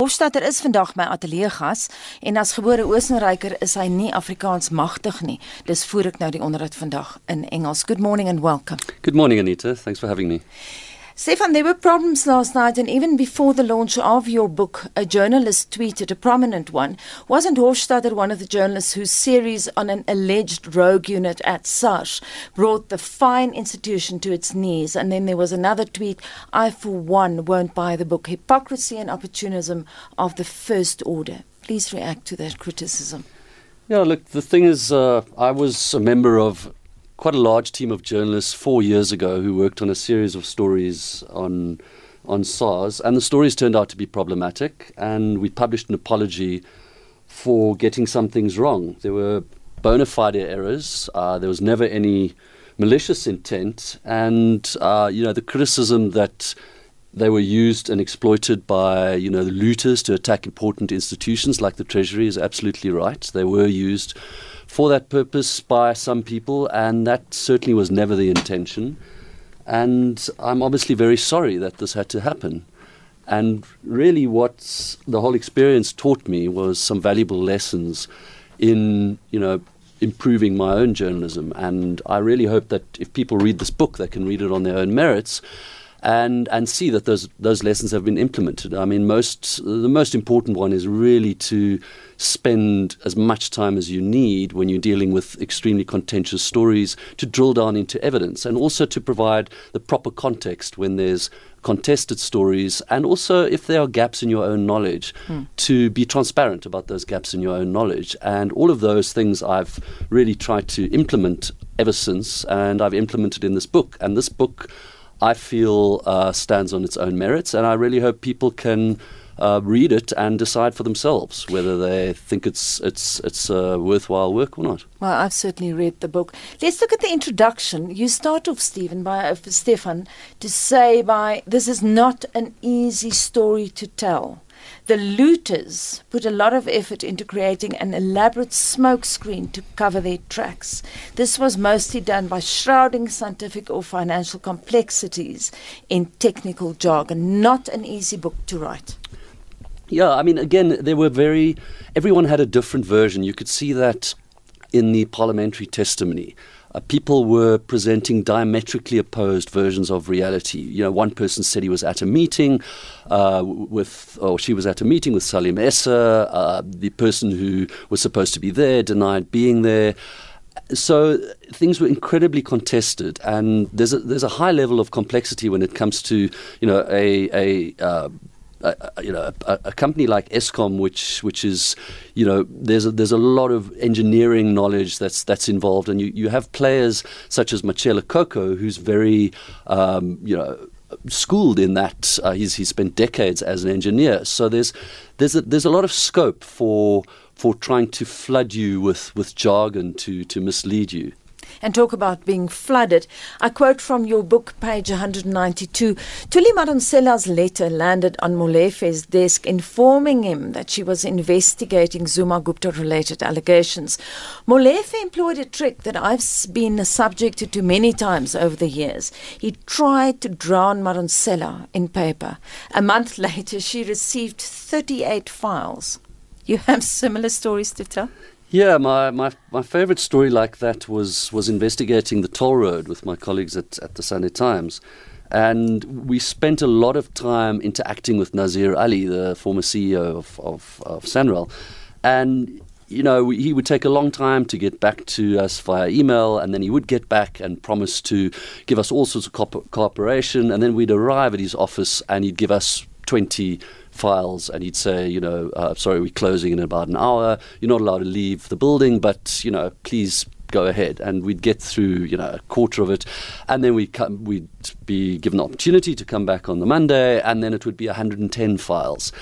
Hofstadter is vandag my ateljee gas en as gebore Oostenryker is hy nie Afrikaans magtig nie. Dis voor ek nou die onderhoud vandag in Engels. Good morning and welcome. Good morning Anita. Thanks for having me. Stephan, there were problems last night, and even before the launch of your book, a journalist tweeted, a prominent one. Wasn't Hofstatter one of the journalists whose series on an alleged rogue unit at SARS brought the fine institution to its knees? And then there was another tweet I, for one, won't buy the book Hypocrisy and Opportunism of the First Order. Please react to that criticism. Yeah, look, the thing is, uh, I was a member of quite a large team of journalists four years ago who worked on a series of stories on on SARS, and the stories turned out to be problematic. And we published an apology for getting some things wrong. There were bona fide errors. Uh, there was never any malicious intent, and uh, you know the criticism that they were used and exploited by you know the looters to attack important institutions like the Treasury is absolutely right. They were used for that purpose by some people, and that certainly was never the intention. And I'm obviously very sorry that this had to happen. And really, what the whole experience taught me was some valuable lessons in, you know, improving my own journalism. And I really hope that if people read this book, they can read it on their own merits and and see that those those lessons have been implemented. I mean, most the most important one is really to spend as much time as you need when you're dealing with extremely contentious stories to drill down into evidence and also to provide the proper context when there's contested stories and also if there are gaps in your own knowledge hmm. to be transparent about those gaps in your own knowledge and all of those things I've really tried to implement ever since and I've implemented in this book and this book I feel uh, stands on its own merits, and I really hope people can uh, read it and decide for themselves whether they think it's it's it's uh, worthwhile work or not. Well, I've certainly read the book. Let's look at the introduction. You start off, Stephen, by uh, Stephan, to say by this is not an easy story to tell. The looters put a lot of effort into creating an elaborate smokescreen to cover their tracks. This was mostly done by shrouding scientific or financial complexities in technical jargon. Not an easy book to write. Yeah, I mean, again, there were very, everyone had a different version. You could see that in the parliamentary testimony uh, people were presenting diametrically opposed versions of reality. You know, one person said he was at a meeting uh, with, or she was at a meeting with Salim Essa. Uh, the person who was supposed to be there denied being there. So things were incredibly contested, and there's a, there's a high level of complexity when it comes to you know a a uh, you know, a, a, company like Eskom, which which is, you know, there's a, there's a lot of engineering knowledge that's that's involved, and you, you have players such as Matshela Koko, who's very, um, you know. Schooled in that, uh, he's he's spent decades as an engineer. So there's there's a, there's a lot of scope for for trying to flood you with, with jargon to to mislead you and talk about being flooded. I quote from your book, page 192. Thuli Madonsela's letter landed on Molefe's desk, informing him that she was investigating Zuma Gupta related allegations. Molefe employed a trick that I've been subjected to many times over the years. He tried to drown Madonsela in paper. A month later, she received 38 files. You have similar stories to tell? Yeah, my, my, my favorite story like that was, was investigating the toll road with my colleagues at, at the Sunday Times. And we spent a lot of time interacting with Nazir Alli, the former CEO of, of, of. And, you know, he would take a long time to get back to us via email, and then he would get back and promise to give us all sorts of co- cooperation. And then we'd arrive at his office, and he'd give us 20 files and he'd say, you know, uh, sorry, we're closing in about an hour. You're not allowed to leave the building, but, you know, please go ahead. And we'd get through, you know, a quarter of it. And then we'd, come, we'd be given the opportunity to come back on the Monday, and then it would be 110 files.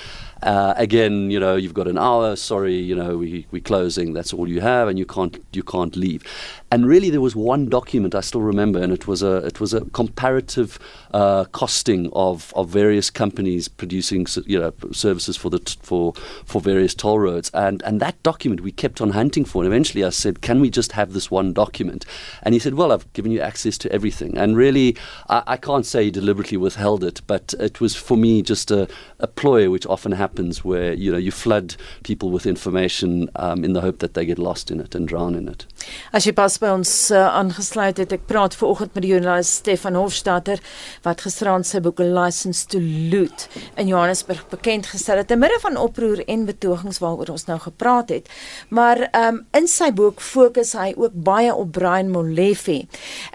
Uh, again, you know, you've got an hour. Sorry, you know, we we're closing. That's all you have, and you can't you can't leave. And really, there was one document I still remember, and it was a it was a comparative uh, costing of, of various companies producing you know services for the t- for for various toll roads. And and that document we kept on hunting for. And eventually, I said, "Can we just have this one document?" And he said, "Well, I've given you access to everything." And really, I, I can't say he deliberately withheld it, but it was for me just a, a ploy, which often happens where you know you flood people with information um, in the hope that they get lost in it and drown in it. As jy pas by ons uh, aangesluit het, ek praat ver oggend met die joernalis Stefan Hofstadter wat gisteraan sy boek License to Loot in Johannesburg bekend gestel het te midde van oproer en betogings waaroor ons nou gepraat het. Maar um, in sy boek fokus hy ook baie op Brian Molefe.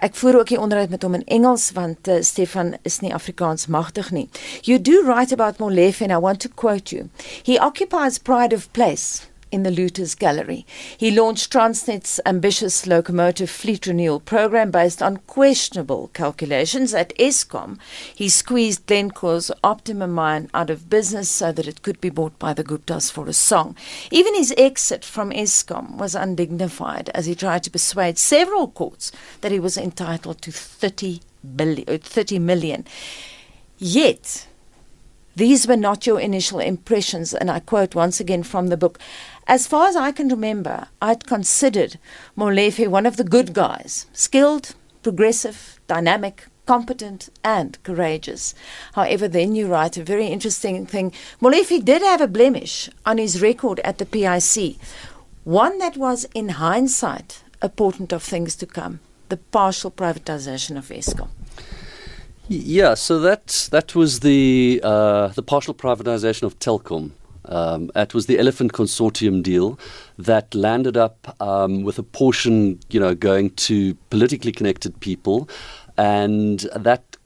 Ek voer ook die onderhoud met hom in Engels want uh, Stefan is nie Afrikaans magtig nie. You do write about Molefe and I want to quote you. He occupies pride of place in the Looters Gallery. He launched Transnet's ambitious locomotive fleet renewal program based on questionable calculations at Eskom. He squeezed Glencore's Optimum mine out of business so that it could be bought by the Guptas for a song. Even his exit from Eskom was undignified as he tried to persuade several courts that he was entitled to 30 billion, uh, 30 million. Yet, these were not your initial impressions, and I quote once again from the book. As far as I can remember, I'd considered Molefe one of the good guys, skilled, progressive, dynamic, competent, and courageous. However, then you write a very interesting thing. Molefe did have a blemish on his record at the PIC, one that was, in hindsight, a portent of things to come the partial privatization of Eskom. Yeah, so that that was the uh, the partial privatization of Telkom. Um, it was the Elephant Consortium deal that landed up um, with a portion, you know, going to politically connected people, and that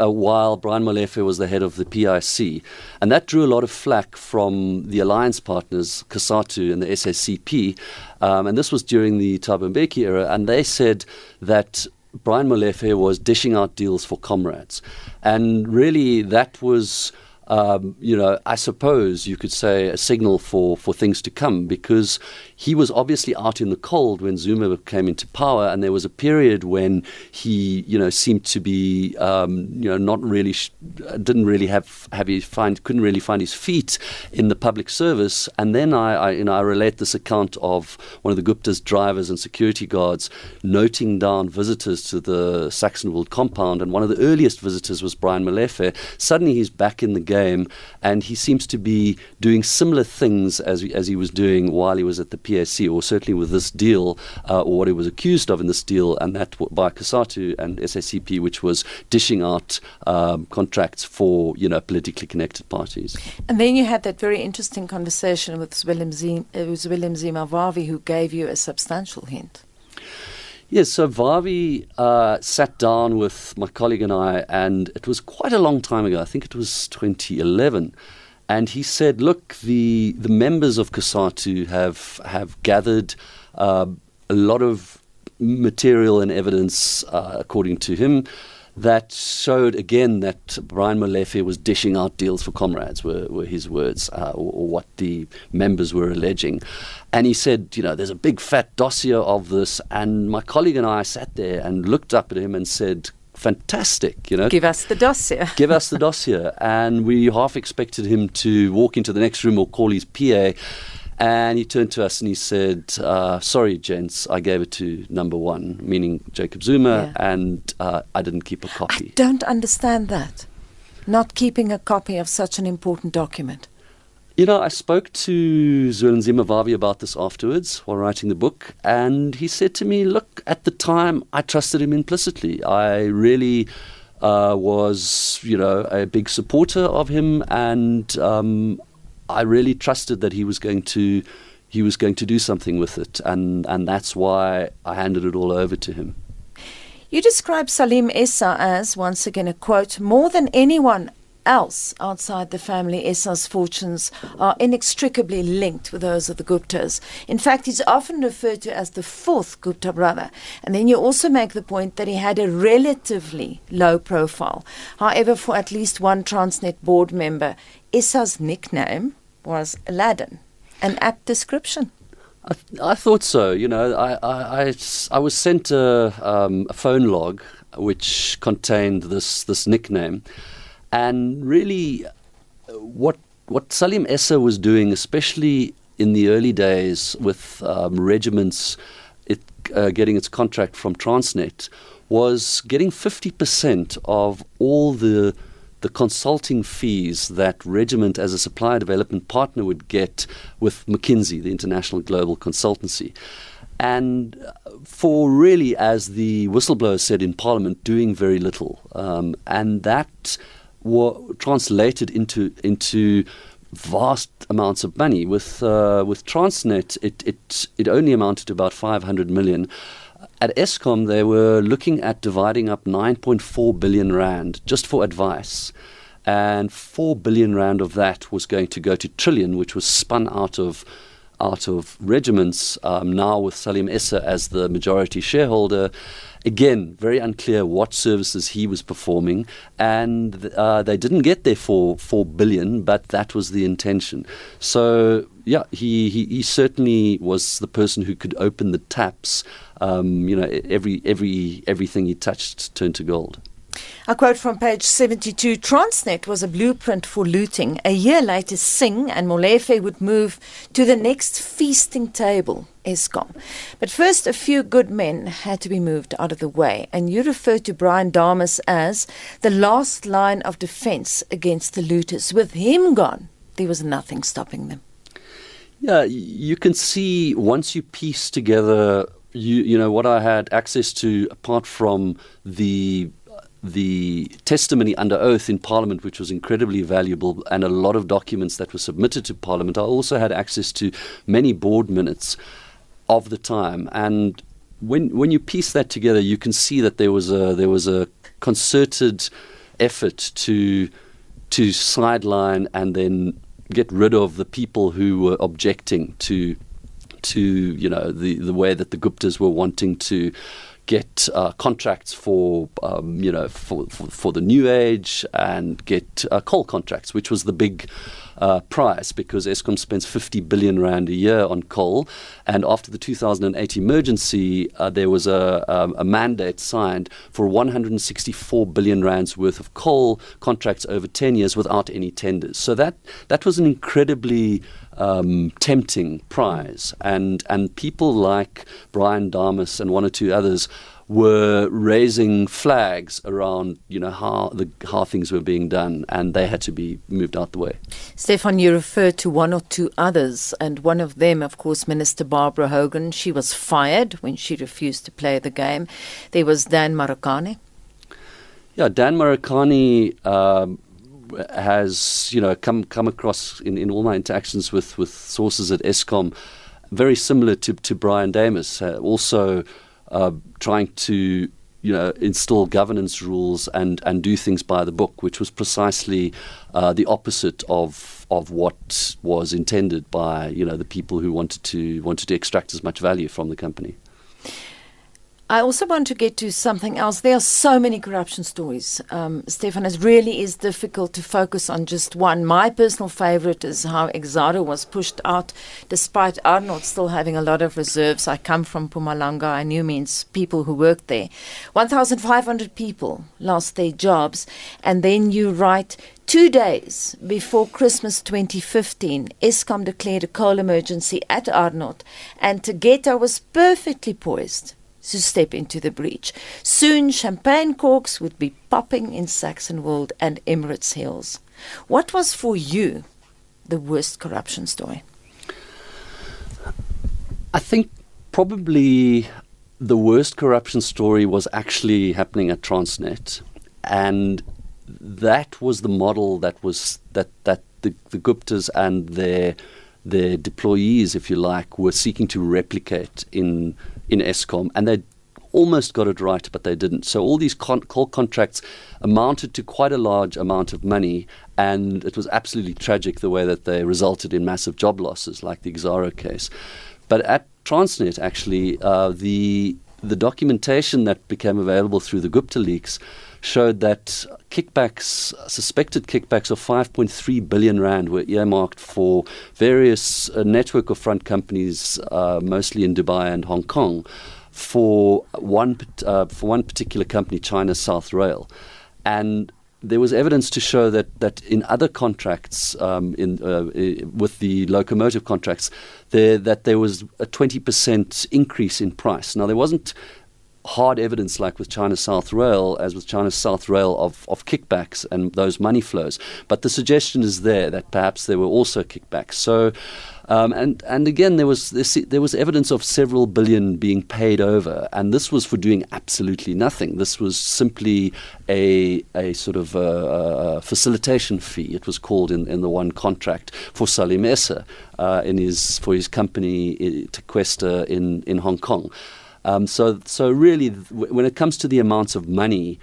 uh, while Brian Molefe was the head of the PIC. And that drew a lot of flack from the alliance partners, COSATU and the SACP. Um, and this was during the Thabo era. And they said that Brian Molefe was dishing out deals for comrades. And really, that was. Um, you know, I suppose you could say a signal for, for things to come because he was obviously out in the cold when Zuma came into power, and there was a period when he, you know, seemed to be, um, you know, not really, sh- didn't really have have his find, couldn't really find his feet in the public service. And then I, I, you know, I relate this account of one of the Gupta's drivers and security guards noting down visitors to the Saxonwold compound, and one of the earliest visitors was Brian Molefe. Suddenly, he's back in the game, and he seems to be doing similar things as as he was doing while he was at the PSC, or certainly with this deal, uh, or what he was accused of in this deal, and that by COSATU and SACP, which was dishing out um, contracts for you know politically connected parties. And then you had that very interesting conversation with Willem it was Zwelinzima Vavi who gave you a substantial hint. Yes, so Vavi uh, sat down with my colleague and I, and it was quite a long time ago. I think it was 2011 and he said, "Look, the the members of COSATU have have gathered uh, a lot of material and evidence, uh, according to him." That showed again that Brian Molefe was dishing out deals for comrades, were, were his words, uh, or, or what the members were alleging. And he said, you know, there's a big fat dossier of this. And my colleague and I sat there and looked up at him and said, fantastic, you know. Give us the dossier. Give us the dossier. And we half expected him to walk into the next room or call his PA. And he turned to us and he said, uh, Sorry, gents, I gave it to number one, meaning Jacob Zuma, yeah. and uh, I didn't keep a copy. I don't understand that. Not keeping a copy of such an important document. You know, I spoke to Zwelinzima Vavi about this afterwards while writing the book, and he said to me, Look, at the time, I trusted him implicitly. I really uh, was, you know, a big supporter of him, and um, I really trusted that he was going to. He was going to do something with it, and, and that's why I handed it all over to him. You describe Salim Essa as, once again, a quote, more than anyone else outside the family, Essa's fortunes are inextricably linked with those of the Guptas. In fact, he's often referred to as the fourth Gupta brother. And then you also make the point that he had a relatively low profile. However, for at least one Transnet board member, Essa's nickname was Aladdin. An apt description. I, th- I thought so. You know, I, I, I, I was sent a, um, a, phone log which contained this, this nickname. And really, what, what Salim Essa was doing, especially in the early days with um, regiments it, uh, getting its contract from Transnet, was getting 50% of all the the consulting fees that Regiment as a supplier development partner would get with McKinsey, the international global consultancy. And for really, as the whistleblower said in Parliament, doing very little. Um, and that was translated into, into vast amounts of money. With, uh, with Transnet, it, it, it only amounted to about 500 million. At Eskom, they were looking at dividing up 9.4 billion rand just for advice. And 4 billion rand of that was going to go to Trillian, which was spun out of out of regiments, um, now with Salim Essa as the majority shareholder. Again, very unclear what services he was performing, and uh, they didn't get there for four billion, but that was the intention. So, yeah, he, he, he certainly was the person who could open the taps um, you know, every, every, everything he touched turned to gold. A quote from page 72 Transnet was a blueprint for looting. A year later, Singh and Molefe would move to the next feasting table, Eskom. But first, a few good men had to be moved out of the way. And you refer to Brian Dames as the last line of defense against the looters. With him gone, there was nothing stopping them. Yeah, you can see once you piece together you you know what I had access to apart from the the testimony under oath in Parliament, which was incredibly valuable, and a lot of documents that were submitted to Parliament. I also had access to many board minutes of the time, and when when you piece that together, you can see that there was a there was a concerted effort to to sideline and then get rid of the people who were objecting to to you know the the way that the Guptas were wanting to get uh, contracts for um, you know for, for, for the new age and get uh, coal contracts, which was the big uh, price because Eskom spends 50 billion rand a year on coal, and after the 2008 emergency, uh, there was a, a, a, mandate signed for 164 billion rands worth of coal contracts over 10 years without any tenders. So that that was an incredibly um, tempting prize, and and people like Brian Dames and one or two others were raising flags around you know how the how things were being done and they had to be moved out the way. Stephan, you referred to one or two others and one of them of course Minister Barbara Hogan. She was fired when she refused to play the game. There was Dan Marokane. Yeah, Dan Marokane um, has you know come come across in, in all my interactions with, with sources at Eskom very similar to, to Brian Dames, uh, also uh, trying to you know install governance rules and and do things by the book, which was precisely uh, the opposite of of what was intended by you know the people who wanted to wanted to extract as much value from the company. I also want to get to something else. There are so many corruption stories, um, Stephan. It really is difficult to focus on just one. My personal favorite is how Exxaro was pushed out, despite Arnot still having a lot of reserves. I come from Mpumalanga. I knew means people who worked there. 1,500 people lost their jobs. And then you write Two days before Christmas 2015, Eskom declared a coal emergency at Arnot, and Tegeta was perfectly poised to step into the breach. Soon, champagne corks would be popping in Saxonwold and Emirates Hills. What was for you the worst corruption story? I think probably the worst corruption story was actually happening at Transnet, and that was the model that was that that the, the Guptas and their their deployees, if you like, were seeking to replicate in in Eskom, and they almost got it right, but they didn't. So all these con- contracts amounted to quite a large amount of money, and it was absolutely tragic the way that they resulted in massive job losses, like the Exxaro case. But at Transnet, actually, uh, the the documentation that became available through the Gupta leaks showed that kickbacks, suspected kickbacks of 5.3 billion rand were earmarked for various uh, network of front companies, uh, mostly in Dubai and Hong Kong, for one uh, for one particular company, China South Rail, and there was evidence to show that, that in other contracts, um, in, uh, with the locomotive contracts, there, that there was a 20% increase in price. Now, there wasn't hard evidence like with China South Rail, as with China South Rail, of, of kickbacks and those money flows. But the suggestion is there that perhaps there were also kickbacks. So, um, and and again, there was this, there was evidence of several billion being paid over, and this was for doing absolutely nothing. This was simply a a sort of a, a facilitation fee. It was called in, in the one contract for Salim Essa uh, in his for his company Tequesta in in Hong Kong. Um, so, so really, when it comes to the amounts of money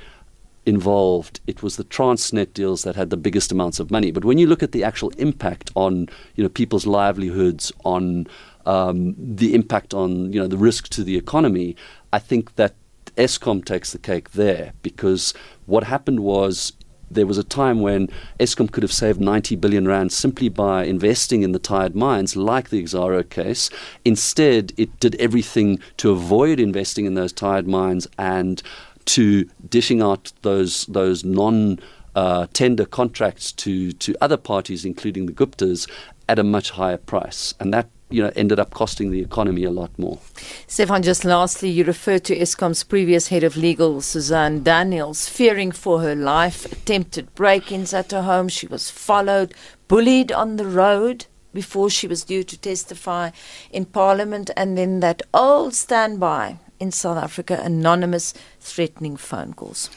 involved, it was the Transnet deals that had the biggest amounts of money. But when you look at the actual impact on you know people's livelihoods, on um, the impact on you know the risk to the economy, I think that Eskom takes the cake there because what happened was there was a time when Eskom could have saved 90 billion rand simply by investing in the tied mines, like the Exxaro case. Instead, it did everything to avoid investing in those tied mines and to dishing out those those non uh, tender contracts to to other parties, including the Guptas, at a much higher price, and that you know, ended up costing the economy a lot more. Stephan, just lastly, you referred to Eskom's previous head of legal, Suzanne Daniels, fearing for her life, attempted break ins at her home. She was followed, bullied on the road before she was due to testify in Parliament, and then that old standby in South Africa, anonymous threatening phone calls.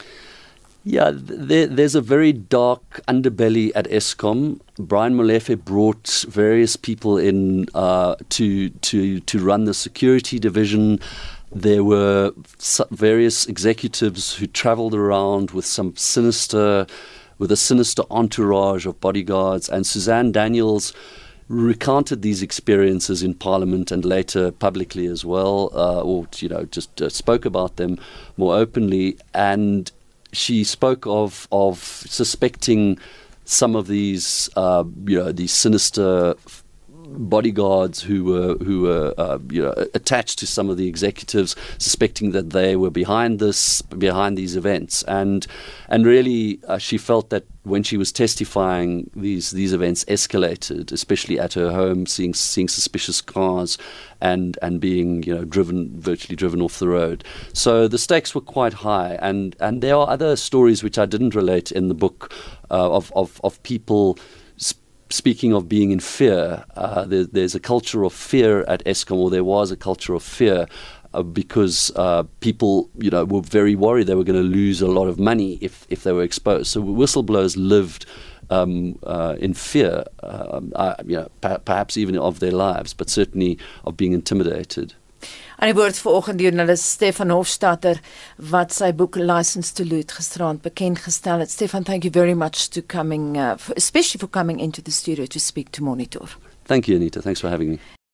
Yeah, there, there's a very dark underbelly at Eskom. Brian Molefe brought various people in uh, to to to run the security division. There were various executives who travelled around with some sinister, with a sinister entourage of bodyguards. And Suzanne Daniels recounted these experiences in Parliament and later publicly as well, uh, or you know just uh, spoke about them more openly. And she spoke of of suspecting some of these uh, you know these sinister bodyguards who were who were uh, you know attached to some of the executives, suspecting that they were behind this behind these events, and and really uh, she felt that when she was testifying, these these events escalated, especially at her home, seeing seeing suspicious cars, and and being you know driven virtually driven off the road. So the stakes were quite high, and and there are other stories which I didn't relate in the book uh, of of of people speaking of being in fear, uh, there, there's a culture of fear at Eskom, or there was a culture of fear. Uh, because uh, people, you know, were very worried they were going to lose a lot of money if, if they were exposed. So whistleblowers lived um, uh, in fear, um, you know, per- perhaps even of their lives, but certainly of being intimidated. Aan die woord vanoggend joernalis Stefan Hofstadter wat sy boek License to Loot gisterand bekend gestel het. Stefan, thank you very much to coming uh, for, especially for coming into the studio to speak to Monitor. Thank you Anita. Thanks for having me.